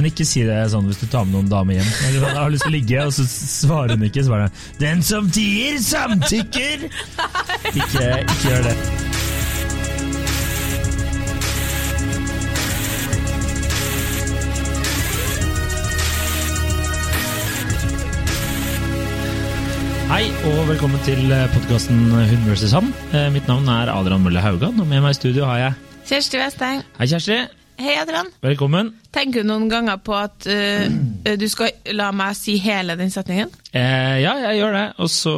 Men ikke si det sånn hvis du tar med noen damer hjem. Eller sånn, har lyst til å ligge, og så svarer hun ikke. Så bare 'Den som tier, samtykker'! Ikke, ikke gjør det. Hei og velkommen til podkasten Hun vs. han. Eh, Mitt navn er Adrian Mølle Haugan, og med meg i studio har jeg Kjersti Westeng. Hei, Kjersti. Hei, Adrian. Velkommen. Tenker du noen ganger på at uh, du skal la meg si hele den setningen? Eh, ja, jeg gjør det, og så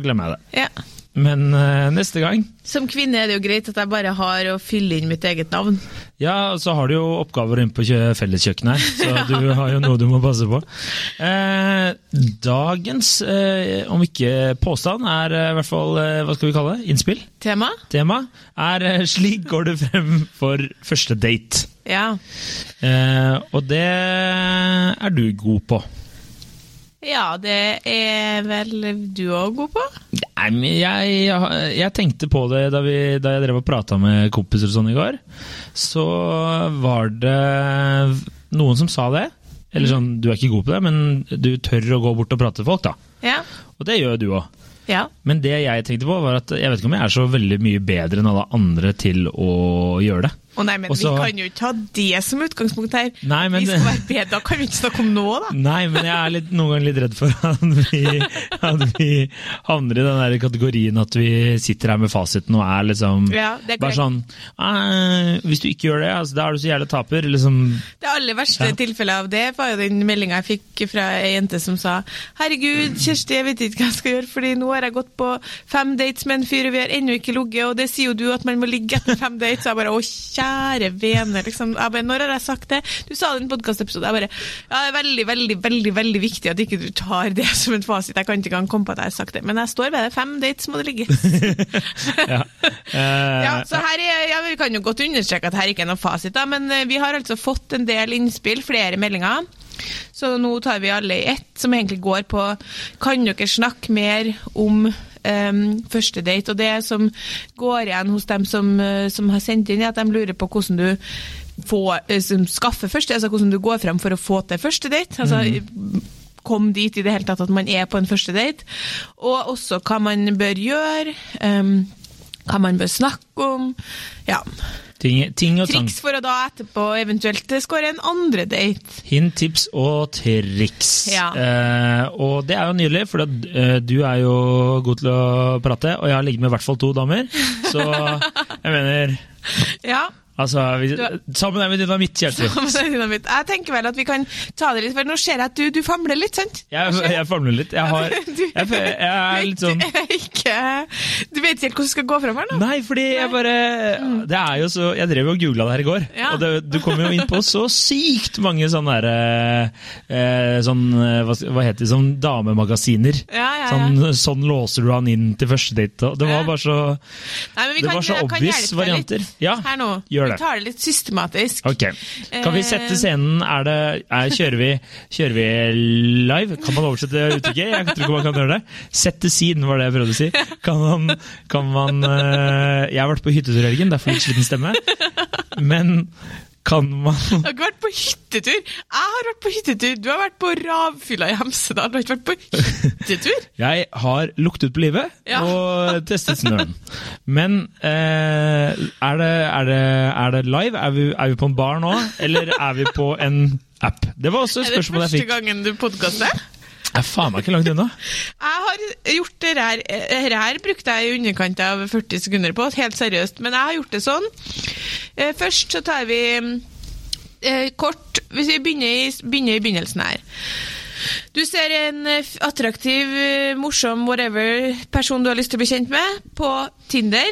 glemmer jeg det. Ja. Men uh, neste gang Som kvinne er det jo greit at jeg bare har å fylle inn mitt eget navn. Ja, og så har du jo oppgaver inne på kjø- felleskjøkkenet her, så du har jo noe du må passe på. Uh, dagens, uh, om ikke påstand, er i hvert fall hva skal vi kalle det? Innspill? Tema? Tema er 'Slik går det frem for første date'. Ja. Og det er du god på. Ja, det er vel du òg god på? Nei, men jeg, jeg, jeg tenkte på det da, vi, da jeg drev og prata med kompiser og sånn i går. Så var det noen som sa det. Eller sånn, du er ikke god på det, men du tør å gå bort og prate til folk, da. Ja. Og det gjør du òg. Ja. Men det jeg tenkte på, var at jeg vet ikke om jeg er så veldig mye bedre enn alle andre til å gjøre det. Å nei, men Også- vi kan jo ikke ha det som utgangspunkt her. Nei, men vi skal være bedre, Da kan vi ikke snakke om nå, da. Nei, men jeg er litt, noen ganger litt redd for at vi, at vi havner i den der kategorien at vi sitter her med fasiten og er liksom Ja, er bare sånn «Eh, Hvis du ikke gjør det, altså, da er du så jævlig taper. Liksom, Det aller verste Ja. tilfellet av det var jo den meldinga jeg fikk fra ei jente som sa Herregud, Kjersti, jeg vet ikke hva jeg skal gjøre, fordi nå har jeg gått på fem dates med en fyr, og vi har ennå ikke ligget, og det sier jo du at man må ligge etter fem dates. Så jeg bare å, kjære vene, liksom. Bare, når har jeg sagt det? Du sa det i en podkastepisode. Jeg bare ja, det er veldig, veldig, veldig veldig viktig at ikke du tar det som en fasit. Jeg kan ikke engang komme på at jeg har sagt det, men jeg står ved det. Fem dates må det ligge. ja. Uh, Ja, så her er, ja, Vi kan jo godt understreke at her ikke er noen fasit, da, men eh, vi har altså fått en del innspill, flere meldinger. Så nå tar vi alle i ett, som egentlig går på Kan dere snakke mer om em, første date? Og det som går igjen hos dem som, eh, som har sendt inn, er at de lurer på hvordan du får, eh, som skaffer første, altså hvordan du går frem for å få til første date. altså kom dit i det hele tatt at man er på en første date. Og også hva man bør gjøre, um, hva man bør snakke om. Ja. Ting, ting. Triks for å da etterpå eventuelt skåre en andre date. Hint, tips og triks. Ja. Eh, og det er jo nydelig, for eh, du er jo god til å prate, og jeg har ligget med i hvert fall to damer. Så jeg mener Ja. Altså, vi, sammen er vi dynamitt, Kjersti. det er dynamitt. Jeg tenker vel at vi kan ta det litt, for nå ser jeg at du, du famler litt, sant? Jeg, jeg famler litt. Jeg, har, jeg, jeg er litt sånn Du ikke Du vet ikke helt hvordan du skal gå fram her nå? Nei, fordi jeg bare Det er jo så Jeg drev jo og googla det her i går, Ja. og det, du kom jo inn på så sykt mange sånne derre eh, Sånn eh, hva, hva heter det, sånn damemagasiner. Ja, ja. Sånn, sånn låser du han inn til første date. Det var bare så Nei, men vi Det kan, var så obvious varianter. Ja, her nå. gjør det. Vi tar det litt systematisk. Ok. Kan vi Eh. sette scenen Er det er, kjører, vi, kjører vi live? Kan man oversette uttrykket? Jeg tror ikke man kan gjøre det. Sette scene, var det jeg prøvde å si. Kan man, kan man eh, Jeg har vært på hyttetur i helgen, derfor litt sliten stemme. Men kan man Du har ikke vært på hyttetur. Jeg har vært på hyttetur. Du har vært på ravfylla i Hemsedal. Du har ikke vært på hyttetur. Jeg har luktet på livet Ja. og testet snøen. Men eh, er, det, er, det, er det live? Er vi, er vi på en bar nå, eller er vi på en app? Det var også et spørsmål jeg fikk. Er det jeg første gangen du podkaster? Er faen meg ikke langt unna. Jeg har gjort det her Dette her brukte jeg i underkant av 40 sekunder på, helt seriøst. Men jeg har gjort det sånn. Eh, Først så tar vi eh, kort Hvis vi begynner i, begynner i begynnelsen her. Du ser en eh, attraktiv, morsom, whatever person du har lyst til å bli kjent med, på Tinder.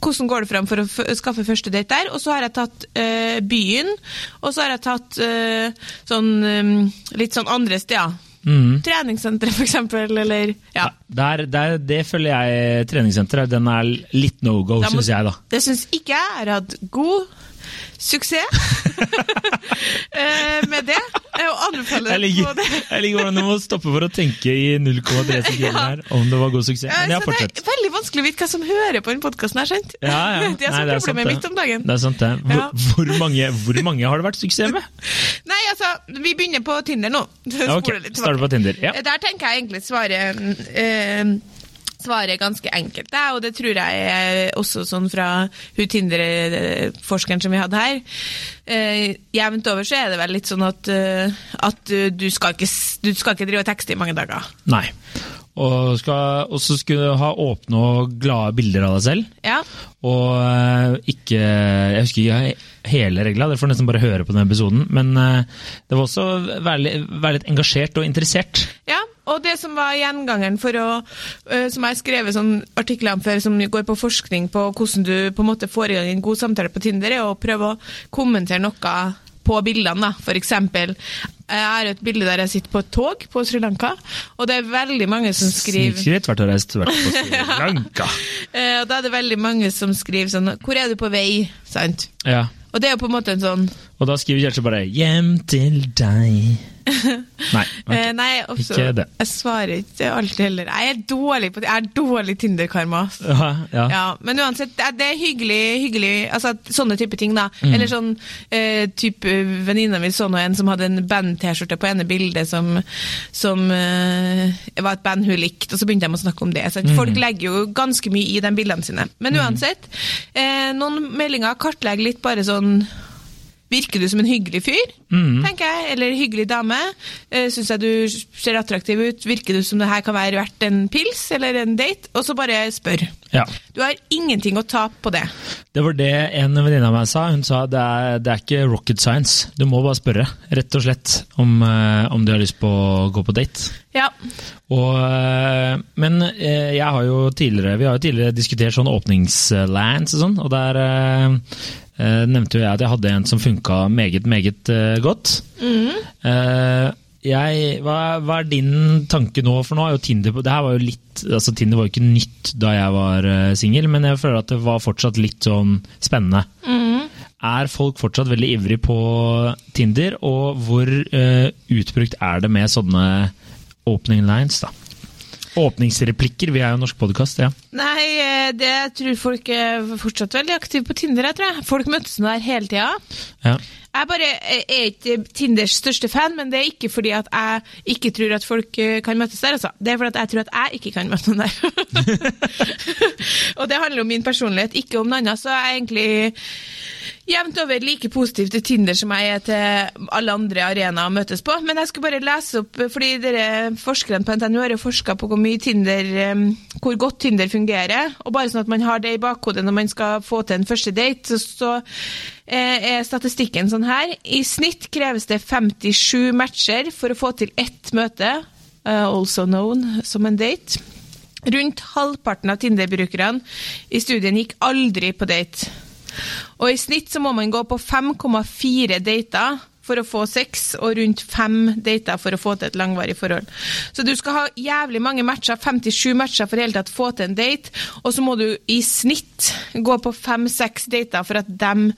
Hvordan går det fram for å skaffe første date der? Og så har jeg tatt uh, byen, og så har jeg tatt uh, sånn um, litt sånn andre steder. Mm. Treningssenteret, eksempel, eller ja. Der, der, det føler jeg treningssenteret. Den er litt no go, syns jeg, da. Det syns ikke jeg. Jeg har hatt god suksess eh, med det. Og anbefaler Jeg liker, det. jeg liker hvordan du må stoppe for å tenke i 0,3 sekunder her om det var god suksess. Men jeg fortsetter. det er veldig vanskelig å vite hva som hører på den podkasten sant? Ja, ja. Det er Nei, sant, problemet mitt om dagen. Det er sant, det. Hvor, Ja. hvor, mange, hvor mange har det vært suksess med? Nei, altså, vi begynner på Tinder nå. Ja, ok. Starter på Tinder. Ja. Der tenker jeg egentlig svaret eh, Svaret er ganske enkelt, det, og det tror jeg er også sånn fra hun Tinder-forskeren som vi hadde her. Eh, jevnt over så er det vel litt sånn at, eh, at du, skal ikke, du skal ikke drive og tekste i mange dager. Nei. Og så skulle du ha åpne og glade bilder av deg selv. Ja. Og eh, ikke Jeg husker ikke hele regla, dere får nesten bare høre på den episoden. Men eh, det var også være, være litt engasjert og interessert. Ja, og det som var gjengangeren for å øh, Som jeg har skrevet sånn artikler om før, som går på forskning på hvordan du på en måte får i gang en god samtale på Tinder, er å prøve å kommentere noe på bildene. eksempel, jeg har et bilde der jeg sitter på et tog på Sri Lanka, og det er veldig mange som skriver Snikskritt, vært og reist, vært på Sri Lanka. Eh, Og da er det veldig mange som skriver sånn Hvor er du på vei? Sant? Ja. Og det er jo på en måte en sånn Og da skriver Kjersti bare 'hjem til deg'. Nei. ok. eh, Nei, Ikke det. jeg svarer ikke alltid heller. Jeg er dårlig på Jeg er dårlig Tinder-karma. Ja, ja. Ja, men uansett, det er- er hyggelig, hyggelig altså sånne type ting, da. Mm. Eller sånn eh, type Venninna mi så nå en som hadde en band-T-skjorte på ene bildet som, som eh, var et band hun likte, og så begynte de å snakke om det. Mm. Folk legger jo ganske mye i de bildene sine. Men uansett, eh, noen meldinger kartlegger litt bare sånn Virker du som en hyggelig fyr, Mm. tenker jeg, eller hyggelig dame? Uh, Syns jeg du ser attraktiv ut? Virker du som det her kan være verdt en pils eller en date? Og så bare spør. ja. Du har ingenting å tape på det. Det var det en venninne av meg sa. Hun sa det er, det er ikke rocket science. Du må bare spørre, rett og slett, om, eh, om du har lyst på å gå på date. Ja. Og, eh, men eh, jeg har jo tidligere, vi har jo tidligere diskutert sånn åpningslands og sånn, og der eh, eh, nevnte jo jeg at jeg hadde en som funka meget, meget eh, godt. Eh, jeg, hva, hva er din tanke nå? For nå er jo Tinder Det her var jo litt altså Tinder var jo ikke nytt da jeg var uh, singel, men jeg føler at det var fortsatt litt sånn spennende. Er folk fortsatt veldig ivrig på Tinder, og hvor eh, utbrukt er det med sånne opening lines, da? Åpningsreplikker, vi er jo en norsk podkast, ja. Nei, eh, det tror folk er fortsatt veldig aktive på Tinder. Jeg tror jeg. Folk møtes nå der hele tida. ja. Jeg bare eh, er ikke Tinders største fan, men det er ikke fordi at jeg ikke tror at folk eh, kan møtes der. Altså. Det er fordi at jeg tror at jeg ikke kan møte noen der. og det handler om min personlighet, ikke om noe annet. Så jeg er egentlig jevnt over like positiv til Tinder som jeg er til alle andre arenaer møtes på. Men jeg skulle bare lese opp, fordi dere forskerne på NTNU har forska på hvor mye Tinder, hvor godt Tinder fungerer. Og bare sånn at man har det i bakhodet når man skal få til en første date, så, så eh, er statistikken sånn her. I snitt kreves det 57 matcher for å få til ett møte, eh, also known som en date. Rundt halvparten av Tinder-brukerne i studien gikk aldri på date. Og i snitt så må man gå på 5,4 dater for å få sex, og rundt fem dater for å få til et langvarig forhold. Så du skal ha jævlig mange matcher, 57 matcher for hele tatt få til en date, og så må du i snitt gå på fem-seks dater for at de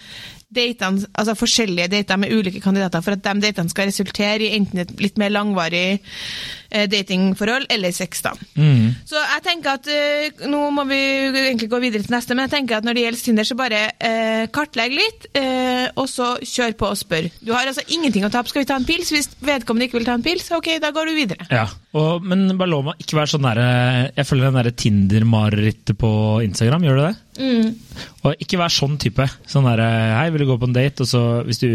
datene, altså forskjellige dater med ulike kandidater, for at de datene skal resultere i enten et litt mer langvarig datingforhold eller sex. da. Så jeg tenker at eh, Nå må vi egentlig gå videre til neste, men jeg tenker at når det gjelder Tinder, så bare eh, kartlegg litt, eh, og så kjør på og spør. Du har altså ingenting å tape. Skal vi ta en pils? Hvis vedkommende ikke vil ta en pils, ok, da går du videre. Ja, og, men bare lov meg ikke være sånn derre Jeg følger den derre Tinder-marerittet på Instagram, gjør du det? Og ikke vær sånn type. Sånn derre Hei, vil du gå på en date? Og så, hvis du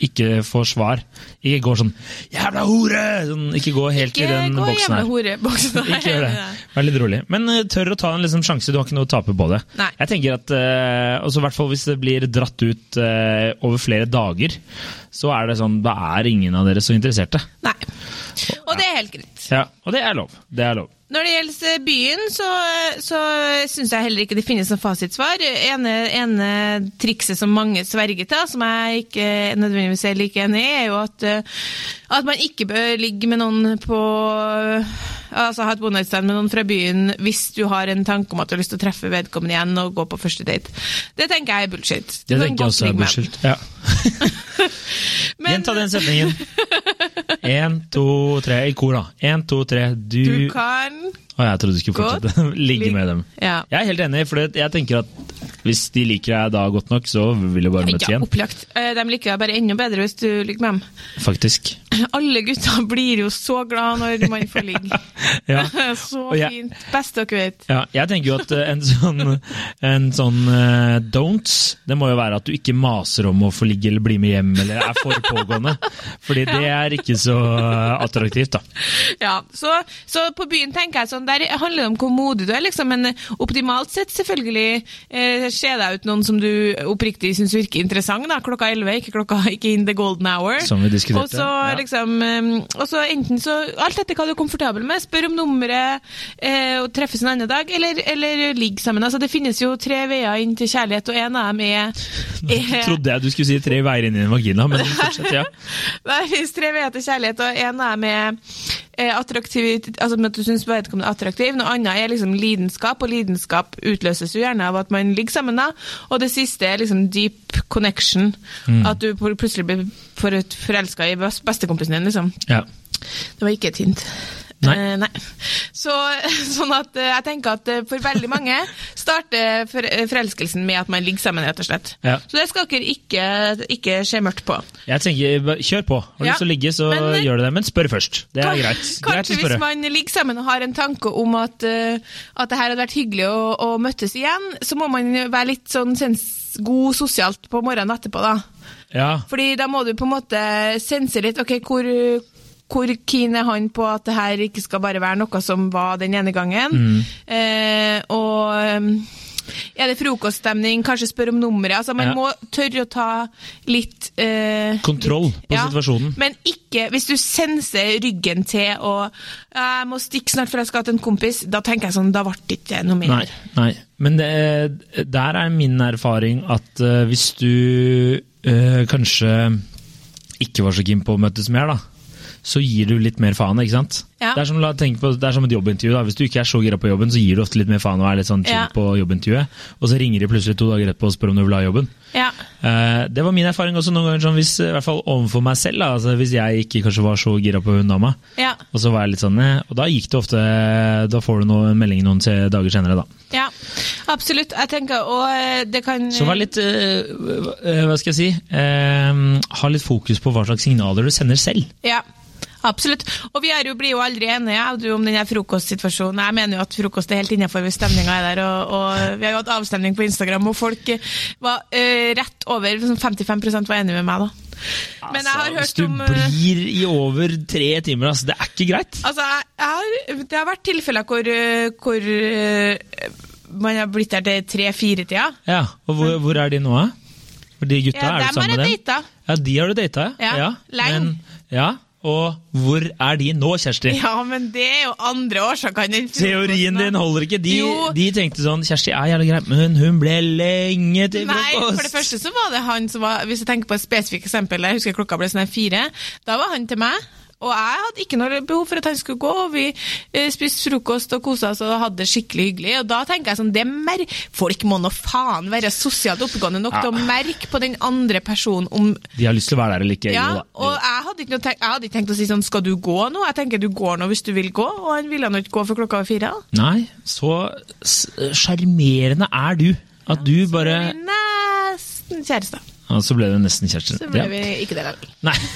ikke får svar, ikke gå sånn Jævla hore! Sånn, ikke gå helt i Ikke den gå boksen her. horeboksen. Ikke gjør det. Vær litt rolig. Men uh, tør å ta en liksom, sjanse, du har ikke noe å tape på det. Nei. Jeg tenker at, uh, også i hvert fall Hvis det blir dratt ut uh, over flere dager, så er det sånn, da er ingen av dere så interesserte. Nei. Og det er helt greit. Ja, Og det er lov. Det er lov. Når det gjelder byen, så, så syns jeg heller ikke det finnes noe fasitsvar. ene, ene trikset som mange sverger til, som jeg ikke nødvendigvis er like enig i, er jo at, eh, at man ikke bør ligge med noen på Altså ha et one night med noen fra byen hvis du har en tanke om at du har lyst til å treffe vedkommende igjen og gå på første date. Det tenker jeg er bullshit. Det tenker jeg også er bullshit. Ja. Men- Gjenta den setningen. Én, to, tre. I kor, da. Én, to, tre. Du Du kan Å, jeg trodde du skulle fortsette. Ligge med dem. Ja. Jeg er helt enig, for jeg tenker at hvis de liker deg da godt nok, så vil du bare møtes Ja, igjen. opplagt. Eh, De liker deg bare enda bedre hvis du ligger med dem. Faktisk. Alle gutta blir jo så glad når man får ligge. Ja. Så Og jeg- fint. Best dere vet. Ja, jeg tenker jo at eh, en sånn, en sånn uh, don'ts, det må jo være at du ikke maser om å få ligge eller bli med hjem, eller er for pågående. Fordi det er ikke så eh, attraktivt, da. Ja, så, så på byen tenker jeg sånn, der handler det om hvor modig du er, liksom, men optimalt sett selvfølgelig eh, ser deg ut noen som du oppriktig syns virker interessant, da, klokka 11, ikke klokka ikke in the golden hour. Som vi diskuterte, Og så ja. liksom, eh, og så enten så, alt etter hva du er komfortabel med, spør om nummeret eh, og treffes en annen dag, eller, eller ligg sammen. Altså det finnes jo tre veier inn til kjærlighet, og en av dem er, er Trodde jeg du skulle si tre veier inn i en vagina, men fortsett, ja. Det finnes tre veier kjærlighet, og en er med eh, attraktivitet, altså med at du syns vedkommende er attraktiv. Noe annet er liksom lidenskap, og lidenskap utløses jo gjerne av at man ligger sammen. da. Og det siste er liksom deep connection. At du plutselig blir for- forelska i best- bestekompisen din, liksom. ja. Det var ikke et hint. Nei. Eh, nei. Så, sånn at eh, jeg tenker at eh, for veldig mange starter eh, forelskelsen med at man ligger sammen, rett og slett. Ja. Så det skal dere ikke, ikke se mørkt på. Jeg tenker, Kjør på. Har du Ja. lyst til å ligge, så Men, gjør du det. Men spør først. Det er greit. Kanskje greit hvis man ligger sammen og har en tanke om at, at det her hadde vært hyggelig å, å møttes igjen, så må man være litt sånn sens god sosialt på morgenen etterpå, da. Ja, Fordi da må du på en måte sense litt ok, hvor, hvor keen er han på at det her ikke skal bare være noe som var den ene gangen. Mm. Eh, og um, er det frokoststemning, kanskje spørre om nummeret. Altså, man Ja. må tørre å ta litt eh, Kontroll på ja, situasjonen. Men ikke hvis du senser ryggen til og jeg må stikke snart for jeg skal til en kompis. Da tenker jeg sånn, da ble det ikke noe mer. Nei, nei. Men det, der er min erfaring at uh, hvis du uh, kanskje ikke var så keen på å møtes mer, da, så gir du litt mer faen, ikke sant? Ja. Det, er som, på, det er som et jobbintervju. da. Hvis du ikke er så gira på jobben, så gir du ofte litt mer faen og er litt sånn chill Ja. på jobbintervjuet. Og så ringer de plutselig to dager etterpå og spør om du vil ha jobben. Ja. Uh, det var min erfaring også noen ganger, sånn hvis, i hvert fall overfor meg selv. Da, altså hvis jeg ikke kanskje var så gira på hun dama. Ja. Og så var jeg litt sånn, eh, og da gikk det ofte Da får du noe, en melding noen dager senere, da. ja, absolutt. Jeg tenker, og eh, det kan Så vær litt eh, Hva skal jeg si? Uh, ha litt fokus på hva slags signaler du sender selv. Ja, absolutt. Og vi jo, blir jo aldri enige du, om denne frokostsituasjonen. Jeg mener jo at frokost er helt innenfor hvis stemninga er der. Og, og vi har jo hatt avstemning på Instagram, og folk var uh, rett over sånn 55% var enige med meg, da. Men jeg har Altså, hvis du om eh, blir i over tre timer, altså, det er ikke greit. Altså, jeg, jeg har, det har vært tilfeller hvor, eh, hvor man har blitt der til tre-fire-tida. Ja, og hvor, hvor er de nå, da? De gutta, Ja, er du sammen med dem? Ja, de har du data, Ja, lenge. Men, ja, og hvor er de nå, Kjersti? Ja, men det er jo andre årsaker enn den Teorien din holder ikke. De, de tenkte sånn Kjersti er jævlig grei, men hun ble lenge til Nei, for det første så var det han som var Hvis jeg tenker på et spesifikt eksempel, jeg husker klokka ble sånn fire, da var han til meg. Og jeg hadde ikke noe behov for at han skulle gå, og vi eh, spiste frokost og kosa oss og hadde det skikkelig hyggelig. Og da tenker jeg sånn, det mer Folk må nå faen være sosialt oppegående nok Ja. til å merke på den andre personen om De har lyst til å være der eller ikke. ja, jo og jeg hadde, ikke tenkt, jeg hadde ikke tenkt å si sånn, skal du gå nå? Jeg tenker du går nå hvis du vil gå, og han ville nå ikke gå for klokka var fire. da. Nei, så s- sjarmerende er du. At du bare Nesten kjæreste. Ja, så ble det nesten kjæreste. Så ble Ja. vi ikke det lenger. Nei.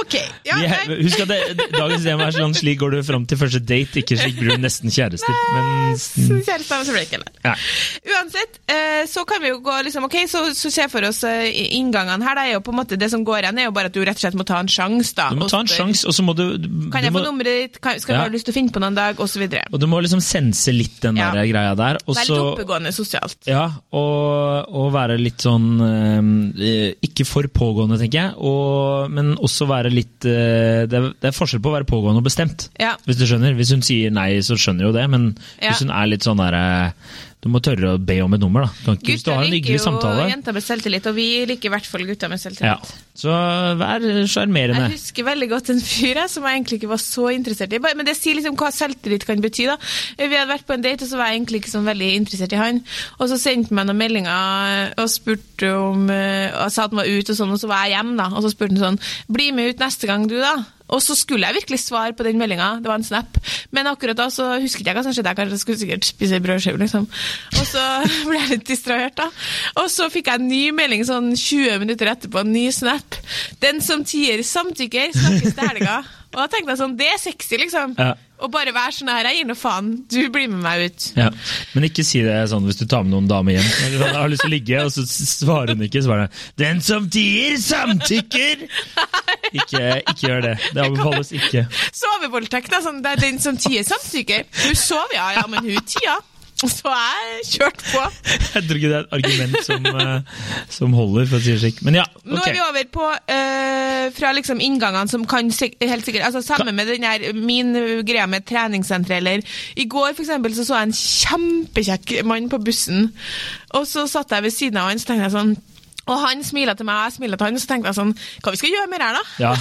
Ok. Ja, Vi, husk at det, dagens tema er sånn slik går du fram til første date, ikke slik blir du nesten kjærester. Men kjæreste, men så ble det ikke det. ja. Uansett, eh, så kan vi jo gå liksom, ok, så, så se for oss eh, inngangene her. Da er jo på en måte Det som går igjen, er jo bare at du rett og slett må ta en sjanse. da. Du må og ta en spørre, sjanse, og så må du, du Kan jeg må, få nummeret ditt? Kan, skal vi Ja. ha lyst til å finne på noen dag? Og så videre. Og du må liksom sense litt den Ja. der greia der. Og Vær litt så oppegående sosialt. Ja, og, og være litt sånn eh, Ikke for pågående, tenker jeg, og, men også være litt eh, det, er, forskjell på å være pågående og bestemt. Ja. Hvis du skjønner. Hvis hun sier nei, så skjønner jo det, men Ja. hvis hun er litt sånn der eh, Du må tørre å be om et nummer, da. Kan ikke, Gutter liker jo samtale. jenter med selvtillit, og vi liker i hvert fall gutter med Ja. selvtillit. Så vær sjarmerende. Jeg husker veldig godt en fyr jeg, som jeg egentlig ikke var så interessert i. Men det sier liksom hva selvtillit kan bety. da. Vi hadde vært på en date, og så var jeg egentlig ikke så veldig interessert i han. Og så sendte han meg noen meldinger og spurte om eh, og sa at han var ute, og sånn, og så var jeg hjemme, da. Og så spurte han sånn Bli med ut neste gang, du, da. Og så skulle jeg virkelig svare på den meldinga. Det var en snap. Men akkurat da så husket jeg hva som skjedde. Jeg kanskje skulle sikkert spise brødskive, liksom. Og så ble jeg litt distrahert, da. Og så fikk jeg en ny melding sånn 20 minutter etterpå, en ny snap. Den som tier samtykker, snakkes til helga. Og da tenkte jeg sånn, det er sexy, liksom. Ja. Å bare være sånn her, jeg gir nå faen. Du blir med meg ut. Ja. Men ikke si det sånn hvis du tar med noen damer hjem. Eller sånn, Jeg har lyst til å ligge, og så svarer hun ikke. Svarer hun 'Den som tier, samtykker'! Ikke, ikke gjør det. Det anbefales ikke. Sovevoldtekt. Sånn, det er den som tier samtykker. Hun sover, ja, ja, men hun tia. Så jeg kjørte på. Jeg tror ikke det er et argument som, eh, som holder, for å si det slik. Men ja, Nå er vi over på uh, fra liksom inngangene som kan helt sikkert altså Samme med den her, min greia med treningssenteret. Eller i går for eksempel, så, så jeg en kjempekjekk mann på bussen. Og så satt jeg ved siden av han, så tenkte jeg sånn og han smiler til meg, og jeg smiler til han, og så tenkte jeg sånn Hva vi skal gjøre med det her, da? Ja,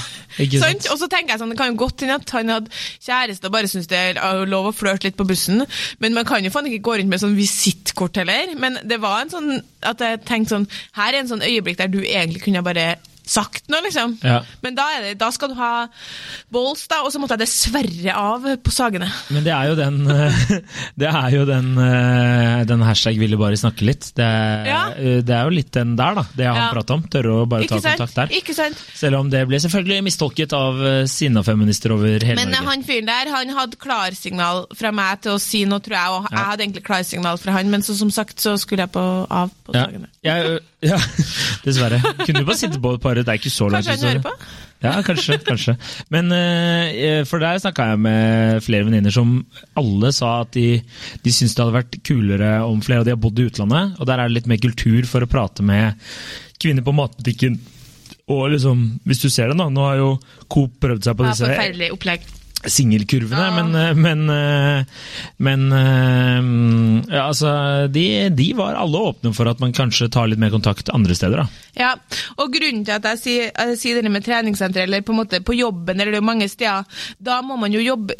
ikke sant? Og så tenker jeg sånn, Det kan jo godt hende at han hadde kjæreste og bare syntes det er lov å flørte litt på bussen, men man kan jo faen ikke gå rundt med sånn visittkort heller. Men det var en sånn at jeg tenkte sånn Her er en sånn øyeblikk der du egentlig kunne bare sagt noe, liksom. Ja. Men da, er det, da skal du ha balls, da, og så måtte jeg dessverre av på Sagene. Men det er jo den eh, Det er jo den, eh, den hashtag 'ville bare snakke litt'. Det Ja. eh, det er jo litt den der, da. Det han Ja. prater om. Tørre å bare ta sant? kontakt der. Ikke sant? Selv om det ble selvfølgelig mistolket av sinna feminister over hele Men Norge. Men han fyren der, han hadde klarsignal fra meg til å si noe, tror jeg, og jeg hadde egentlig klarsignal fra han, men så som sagt så skulle jeg på, av på ja. Sagene. Jeg, ja, dessverre. Kunne du bare sitte på et par, det er ikke så langt. Kanskje hun hører på? Ja, kanskje. kanskje. Men eh, for der snakka jeg med flere venninner som alle sa at de, de syntes det hadde vært kulere om flere av de har bodd i utlandet. Og der er det litt mer kultur for å prate med kvinner på matbutikken. Og liksom, hvis du ser det nå, nå har jo Coop prøvd seg på disse Ja, forferdelig opplegg. Singelkurvene, Ja. men, eh, men, eh, men eh, ja, altså, de, de var alle åpne for at man kanskje tar litt mer kontakt andre steder. da. Ja, og grunnen til at jeg sier, jeg sier det med treningssenter, eller på en måte på jobben, eller det er jo mange steder, da må man jo jobbe,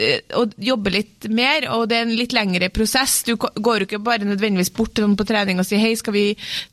jobbe litt mer, og det er en litt lengre prosess. Du går jo ikke bare nødvendigvis bort til noen på trening og sier hei, skal vi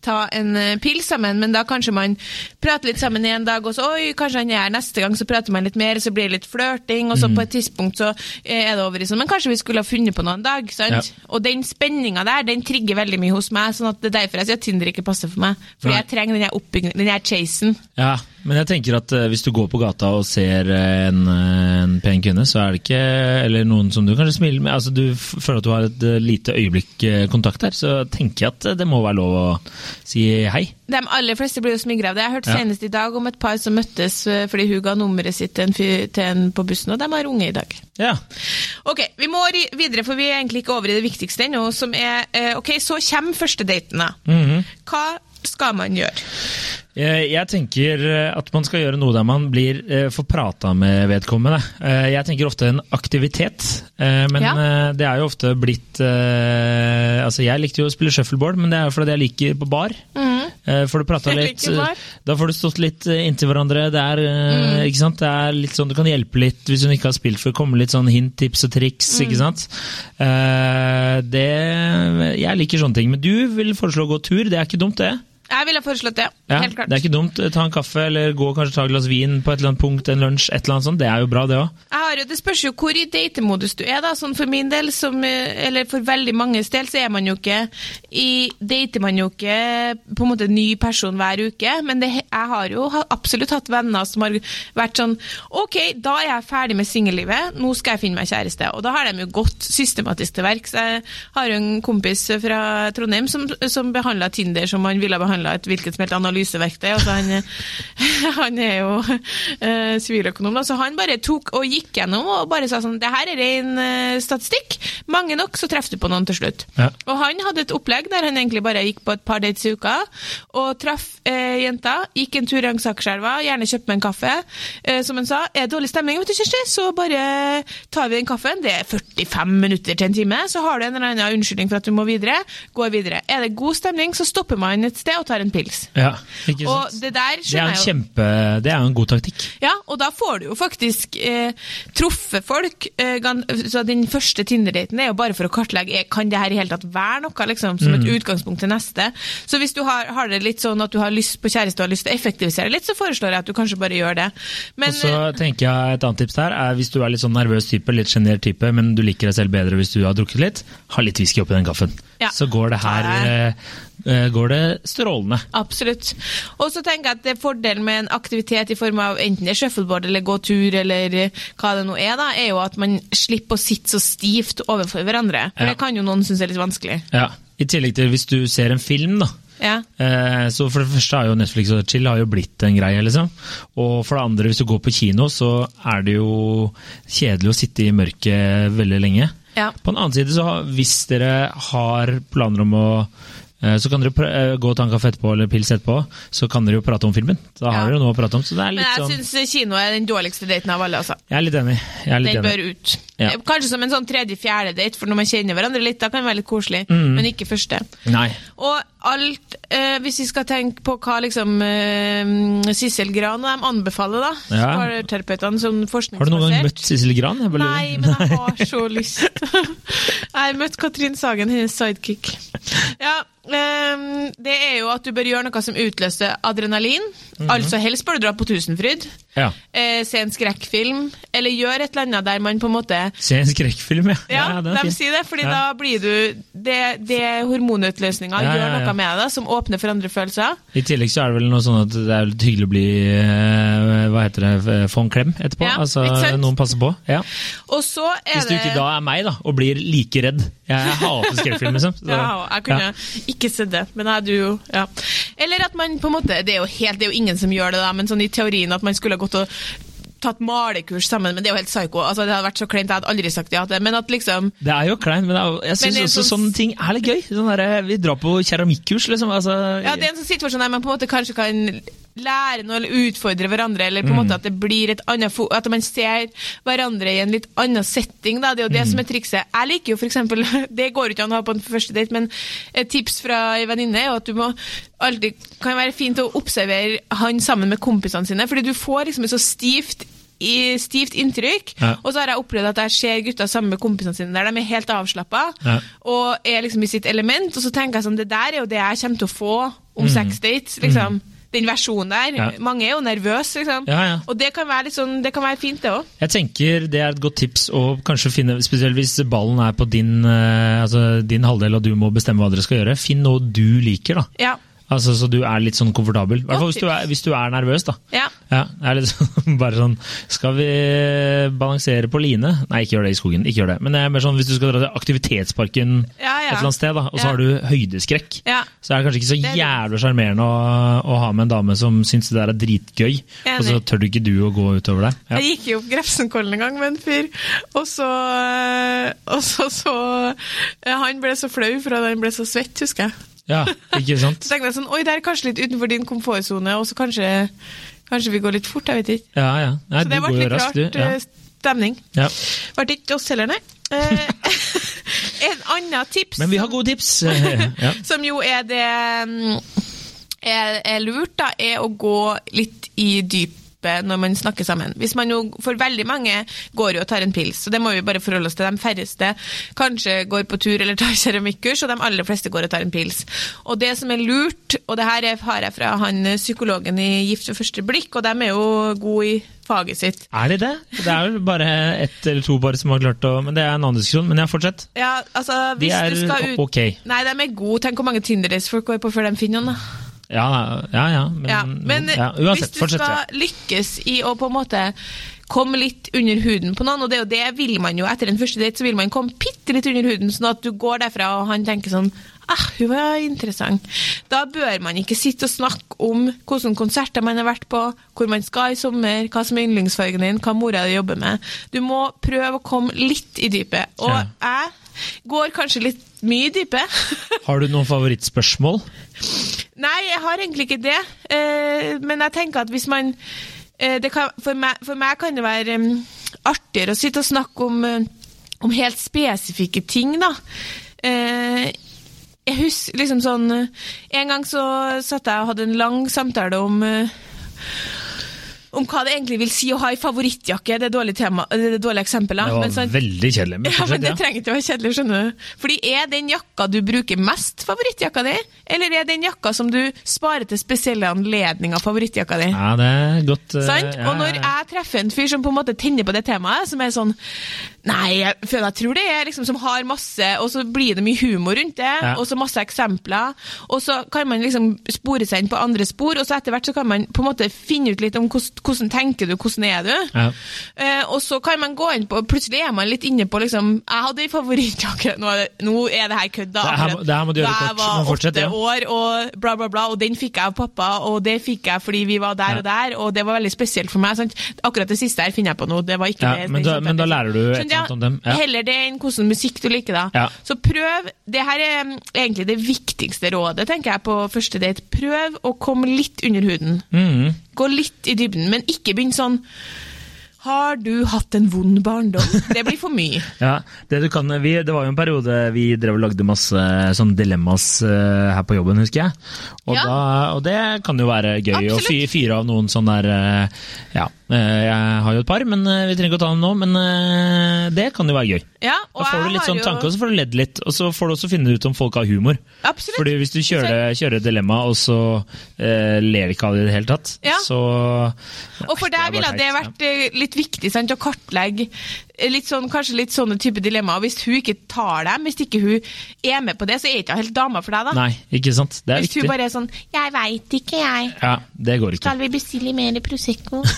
ta en pil sammen, men da kanskje man prater litt sammen i en dag, og så oi, kanskje han er her neste gang, så prater man litt mer, så blir det litt flørting, og så på et tidspunkt så eh, er det over i sånn, men kanskje vi skulle ha funnet på noe en dag, sant? Ja. Og den spenninga der, den trigger veldig mye hos meg, sånn at det er derfor jeg sier at Tinder ikke passer for meg. Fordi Nei. jeg trenger den her oppbyggingen, den her chasen. Ja, men jeg tenker at eh, hvis du går på gata og ser eh, en, eh, en pen kvinne, så er det ikke Eller noen som du kanskje smiler med altså Du føler at du har et lite øyeblikk kontakt her, så tenker jeg at det må være lov å si hei. De aller fleste blir jo smigra av det. Jeg hørte Ja. senest i dag om et par som møttes fordi hun ga nummeret sitt til en, fyr, til en på bussen, og de har unge i dag. Ja. Ok, vi må videre, for vi er egentlig ikke over i det viktigste ennå, som er Ok, så kommer første daten, da. -hmm. Hva skal man gjøre? Jeg, jeg tenker eh, at man skal gjøre noe der man blir eh, får prata med vedkommende. Eh, jeg tenker ofte en aktivitet, eh, men Ja. eh, det er jo ofte blitt eh, Altså, jeg likte jo å spille shuffleboard, men det er jo fordi jeg liker på bar. Mm. får du prata litt eh, Da får du stått litt eh, inntil hverandre. Det er, mm. ikke sant? det er litt sånn, Du kan hjelpe litt hvis hun ikke har spilt før. Komme litt sånn hint, tips og triks. ikke sant? Eh, det, jeg liker sånne ting. Men du vil foreslå å gå tur. Det er ikke dumt, det. Jeg ville foreslått det. Ja, helt klart. Det er ikke dumt. Ta en kaffe, eller gå kanskje ta et glass vin på et eller annet punkt, en lunsj, et eller annet sånt. Det er jo bra, det òg. Det spørs jo hvor i datemodus du er. da, sånn For min del, som, eh, eller for veldig manges del, så er man jo ikke i, dater man jo ikke på en måte ny person hver uke. Men det, jeg har jo absolutt hatt venner som har vært sånn Ok, da er jeg ferdig med singellivet, nå skal jeg finne meg kjæreste. Og da har de jo gått systematisk til verks. Jeg har jo en kompis fra Trondheim som, som behandla Tinder som han ville behandle behandla et hvilket som helst analyseverktøy. Altså han, han er jo eh, siviløkonom, så han bare tok og gikk gjennom og bare sa sånn Det her er ren eh, statistikk. Mange nok, så treffer du på noen til slutt. Ja. Og han hadde et opplegg der han egentlig bare gikk på et par dates i uka og traff eh, jenta. Gikk en tur langs Akerselva, gjerne kjøpte meg en kaffe. Eh, som han sa, er det dårlig stemning, vet du, Kjersti, så bare tar vi den kaffen. Det er 45 minutter til en time, så har du en eller annen unnskyldning for at du må videre. Går videre. Er det god stemning, så stopper man et sted og tar en pils. Ja, ikke Og det der Det er skjønner en jeg jo. kjempe, det er jo en god taktikk. Ja, og da får du jo faktisk eh, truffet folk. Eh, så den første Tinder-daten er jo bare for å kartlegge er, kan det her i hele tatt være noe, liksom, som Mm. et utgangspunkt til neste. Så hvis du har, har det litt sånn at du har lyst på kjæreste og har lyst til å effektivisere litt, så foreslår jeg at du kanskje bare gjør det. Men Og så tenker jeg Et annet tips der er hvis du er litt sånn nervøs type, litt sjenert type, men du liker deg selv bedre hvis du har drukket litt, ha litt whisky oppi den kaffen. Ja. Så går det her eh, eh, går det strålende. Absolutt. Og så tenker jeg at det er fordelen med en aktivitet i form av enten det er shuffleboard eller gå tur eller hva det nå er, da, er jo at man slipper å sitte så stivt overfor hverandre. For Ja. det kan jo noen synes er litt vanskelig. Ja. I tillegg til hvis du ser en film, da. Ja. Eh, Så For det første har jo Netflix og chill har jo blitt en greie. liksom. Og for det andre, hvis du går på kino, så er det jo kjedelig å sitte i mørket veldig lenge. Ja. På den annen side, så hvis dere har planer om å eh, så kan dere eh, gå og ta en kaffe etterpå eller pils etterpå, så kan dere jo prate om filmen. Da har Ja. dere noe å prate om. Så det er Men jeg sånn syns kino er den dårligste daten av alle. altså. Jeg er litt enig. Jeg er litt Den enig. bør ut. Ja. Kanskje som en sånn tredje-fjerde date, for når man kjenner hverandre litt, da kan det være litt koselig. Mm. Men ikke første. Nei. Og alt, eh, hvis vi skal tenke på hva liksom eh, Sissel Gran og dem anbefaler, da, Ja. parterapeutene som forskningsbasert Har du noen gang møtt Sissel Gran? Bare. Nei, men jeg har så lyst. jeg har møtt Katrin Sagen, hennes sidekick. Ja, ehm, det er jo at du bør gjøre noe som utløser adrenalin. Mhm. Altså helst bør du dra på Tusenfryd. Ja. Eh, se en skrekkfilm, eller gjøre et eller annet der man på en måte Se en skrekkfilm, ja. ja, er de sier det, fordi Ja. da blir du Det, det hormonutløsninga Ja, ja, gjør noe med deg, som åpner for andre følelser. I tillegg så er det vel noe sånn at det er litt hyggelig å bli eh, hva heter det, få en klem etterpå. Ja, altså? Noen passer på. Ja. Og så Hvis du ikke da er meg, da, og blir like redd. Jeg hater skrekkfilm, liksom. Så- Ja, jeg kunne ja. ikke sett det, men jeg du jo ja. Eller at man på en måte Det er jo helt, det er jo ingen som gjør det, da, men sånn i teorien at man skulle ha gått og tatt malekurs sammen, men det er jo helt psyko. Altså, det hadde vært så kleint, jeg hadde aldri sagt ja til det. Men at liksom Det er jo kleint, men er, jeg syns også sånn- sånne ting er litt gøy. Sånn der, vi drar på keramikkurs, liksom. Altså, Ja, det er en sånn situasjon der man på en måte kanskje kan lære noe eller utfordre hverandre, eller på en Mm. måte at det blir et annet At man ser hverandre i en litt annen setting, da. Det er jo det Mm. som er trikset. Jeg liker jo eksempel Det går ikke an å ha på en første date, men et tips fra ei venninne er jo at du må alltid Kan være fint å observere han sammen med kompisene sine, fordi du får liksom et så stivt i stivt inntrykk. Ja. Og så har jeg opplevd at jeg ser gutter sammen med kompisene sine der de er helt avslappa Ja. og er liksom i sitt element. Og så tenker jeg sånn, det der er jo det jeg kommer til å få om sex dates. liksom. Den versjonen der. Ja. Mange er jo nervøse, liksom. Ja, ja. Og det kan være litt sånn, det kan være fint, det òg. Jeg tenker det er et godt tips å kanskje finne, spesielt hvis ballen er på din, eh, altså din halvdel og du må bestemme hva dere skal gjøre, finn noe du liker, da. Altså, så du er litt sånn komfortabel. I hvert fall hvis du er, hvis du er nervøs, da. ja. Ja, det er litt sånn, bare sånn Skal vi balansere på line? Nei, ikke gjør det i skogen. ikke gjør det. Men det er mer sånn hvis du skal dra til aktivitetsparken Ja, ja. et eller annet sted, da, og så Ja. har du høydeskrekk, Ja. så er det kanskje ikke så Det er jævlig sjarmerende å, å ha med en dame som syns det der er dritgøy, Enig. og så tør du ikke du å gå utover det. Ja. Jeg gikk jo opp Grefsenkollen en gang med en fyr, og så Og så så Han ble så flau for at han ble så svett, husker jeg. Ja, ikke sant? Så tenkte jeg sånn Oi, det er kanskje litt utenfor din komfortsone, og så kanskje Kanskje vi går litt fort, jeg vet ikke. Ja, ja. Nei, Så det ble litt raskt, rart. Ja. eh, stemning. Ja. Ble ikke oss heller, nei. Eh, en annen tips Men vi har gode tips. ja. som jo er det mm, er, er lurt, da, er å gå litt i dypet når man snakker sammen. Hvis man jo, For veldig mange går jo og tar en pils, så det må vi bare forholde oss til. De færreste kanskje går på tur eller tar keramikkurs, og de aller fleste går og tar en pils. Og det som er lurt, og det her er- har jeg fra han psykologen i Gift ved første blikk, og de er jo gode i faget sitt. Er de det? Det er vel bare ett eller to bare som har klart å Men det er en annen diskusjon. Men ja, fortsett. Ja, altså, De er du skal ut... ok. Nei, de er gode. Tenk hvor mange Tinder-dates folk går på før de finner noen. da. Ja, ja, ja. Men, Ja, men ja, hvis du fortsett. skal lykkes i å på en måte komme litt under huden på noen, og det er jo det vil man jo etter en første date, så vil man komme bitte litt under huden, sånn at du går derfra og han tenker sånn ah, hun var interessant. Da bør man ikke sitte og snakke om hvilke konserter man har vært på, hvor man skal i sommer, hva som er yndlingsfargen din, hva mora di jobber med. Du må prøve å komme litt i dypet. Og Ja. jeg går kanskje litt mye dype. Har du noen favorittspørsmål? Nei, jeg har egentlig ikke det. Eh, men jeg tenker at hvis man eh, det kan, for, meg, for meg kan det være artigere å sitte og snakke om, eh, om helt spesifikke ting, da. Jeg husker liksom sånn En gang så satt jeg og hadde en lang samtale om om hva det egentlig vil si å ha ei favorittjakke. Det er dårlig, tema, det er dårlig eksempel. Det var sånn- veldig kjedelig. Men ja, men Det trenger ikke å være kjedelig, skjønner du. Fordi Er den jakka du bruker mest, favorittjakka di? Eller er den jakka som du sparer til spesielle anledninger, favorittjakka di? Ja, det er godt. Uh, ja, Og når jeg treffer en fyr som på en måte tenner på det temaet, som er sånn Nei, jeg, jeg tror det er liksom som har masse Og så blir det mye humor rundt det, Ja. og så masse eksempler. Og så kan man liksom spore seg inn på andre spor, og så etter hvert så kan man på en måte finne ut litt om hvordan, hvordan tenker du, hvordan er du? Ja. Eh, og så kan man gå inn på Plutselig er man litt inne på liksom Jeg hadde en favorittjakke Nå, er det- nå er det her kødd, da. Det her må- det her må du gjøre Da kort. jeg var åtte ja. år, og bla, bla, bla. Og den fikk jeg av pappa, og det fikk jeg fordi vi var der Ja. og der, og det var veldig spesielt for meg. Sant? Akkurat det siste her finner jeg på nå. Det var ikke det. men da- men da lærer du et eller annet om dem, ja. Heller det enn hvordan musikk du liker, da. Så prøv Det her er mm, egentlig det viktigste rådet, tenker jeg, på første date. Prøv å komme litt under huden. Mm. Gå litt i dybden, men ikke begynn sånn Har du hatt en vond barndom? Det blir for mye. Ja, det, du kan, vi, det var jo en periode vi drev og lagde masse sånn dilemmas uh, her på jobben, husker jeg. Og, Ja. da, og det kan jo være gøy Absolutt. å fyre av noen sånn der uh, Ja, jeg har jo et par, men eh, vi trenger ikke å ta dem nå. Men eh, det kan jo være gøy. Ja, og Da får du litt sånn jo- tanke, og så får du ledd litt. Og så får du også finne ut om folk har humor. Absolutt. Fordi hvis du kjører, kjører dilemma, og så eh, ler ikke av det i det hele tatt, Ja. så Og for deg ville det vært eh, litt viktig sant, å kartlegge eh, litt sånn, kanskje litt sånne type dilemmaer. Hvis hun ikke tar dem, hvis ikke hun er med på det, så er ikke hun helt dama for deg. da. Nei, ikke sant. Det er hvis viktig. hun bare er sånn 'Jeg veit ikke, jeg'. Ja, det går ikke. Skal vi bestille mer Prosecco?